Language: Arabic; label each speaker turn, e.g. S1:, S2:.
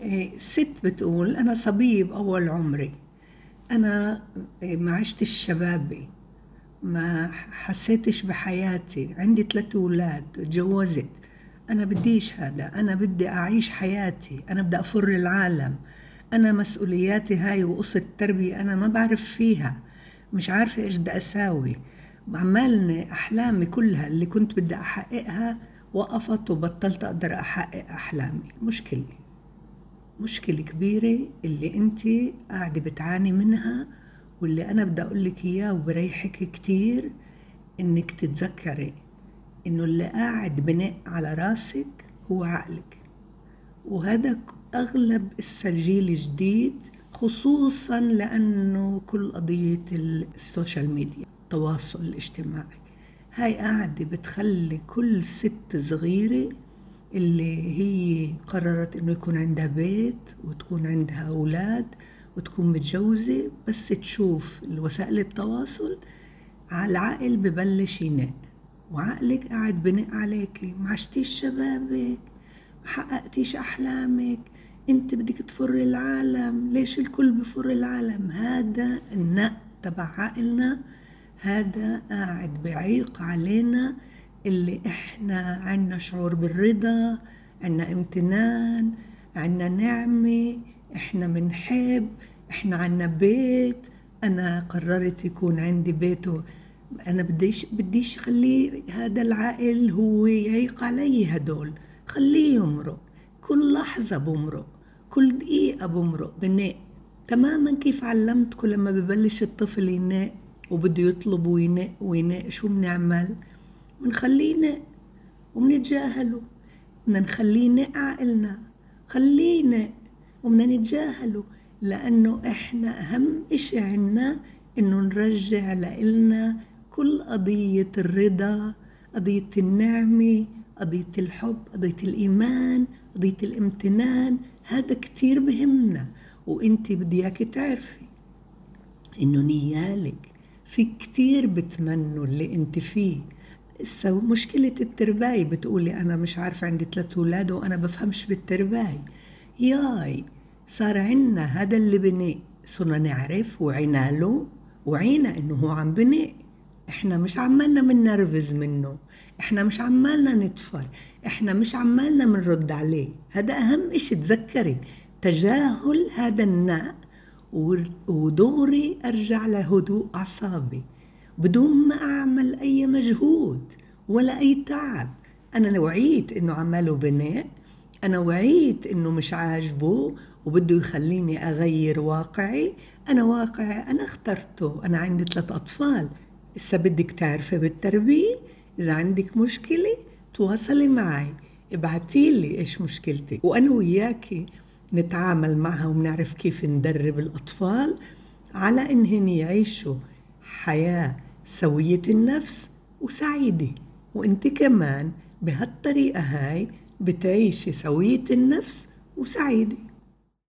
S1: إيه، ست بتقول أنا صبية بأول عمري. أنا إيه، ما عشتش شبابي. ما حسيتش بحياتي. عندي ثلاثة أولاد تجوزت أنا بديش هذا. أنا بدي أعيش حياتي. أنا بدي أفر العالم. أنا مسؤولياتي هاي وقصة التربية أنا ما بعرف فيها. مش عارفة إيش بدي أساوي. عمالني أحلامي كلها اللي كنت بدي أحققها وقفت وبطلت أقدر أحقق أحلامي. مشكلة. مشكلة كبيرة اللي أنت قاعدة بتعاني منها واللي أنا بدي أقول لك إياه وبريحك كتير إنك تتذكري إنه اللي قاعد بناء على راسك هو عقلك. وهذا أغلب السجيل الجديد خصوصا لأنه كل قضية السوشيال ميديا التواصل الاجتماعي. هاي قاعدة بتخلي كل ست صغيرة اللي هي قررت إنه يكون عندها بيت وتكون عندها أولاد وتكون متجوزة بس تشوف وسائل التواصل على العقل ببلش ينق. وعقلك قاعد بنق عليكي ما عشتيش شبابك ما حققتيش أحلامك أنت بدك تفر العالم ليش الكل بفر العالم؟ هذا النق تبع عقلنا هذا قاعد بعيق علينا اللي إحنا عنا شعور بالرضا عنا امتنان عنا نعمة إحنا بنحب إحنا عنا بيت. أنا قررت يكون عندي بيت أنا بديش بديش خليه هذا العائل هو يعيق علي هدول. خليه يمرق. كل لحظة بمرق. كل دقيقة بمرق. بناء. تماما كيف علمتكم لما ببلش الطفل يناق وبده يطلب وينق وينق شو بنعمل؟ بنخليه ينق وبنتجاهله بدنا نخليه ينق عقلنا خليه ينق وبدنا نتجاهله لأنه إحنا أهم إشي عنا إنه نرجع لإلنا كل قضية الرضا قضية النعمة قضية الحب قضية الإيمان قضية الامتنان. هذا كتير بهمنا. وإنت بدي اياكي تعرفي إنه نيالك في كتير بتمنوا اللي إنت فيه. سو مشكلة الترباية. بتقولي أنا مش عارفة عندي ثلاث أولاد وأنا بفهمش بالترباية. ياي صار عنا هذا اللي بناء صرنا نعرف وعينا له وعينا إنه هو عم بناء إحنا مش عمالنا منرفز منه. إحنا مش عمالنا نتفر. إحنا مش عمالنا منرد عليه. هذا أهم إشي تذكري. تجاهل هذا الناء ودغري أرجع لهدوء أعصابي. بدون ما أعمل أي مجهود ولا أي تعب. أنا وعيت إنه عماله بناء أنا وعيت إنه مش عاجبه وبده يخليني أغير واقعي أنا واقعي أنا اخترته. أنا عندي ثلاث أطفال. إذا بدك تعرفي بالتربية إذا عندك مشكلة تواصلي معي. ابعتي لي إيش مشكلتك. وأنا وياكي نتعامل معها وبنعرف كيف ندرب الأطفال على إنهن يعيشوا حياة سوية النفس وسعيدة. وإنت كمان بهالطريقة هاي بتعيشي سوية النفس وسعيدة.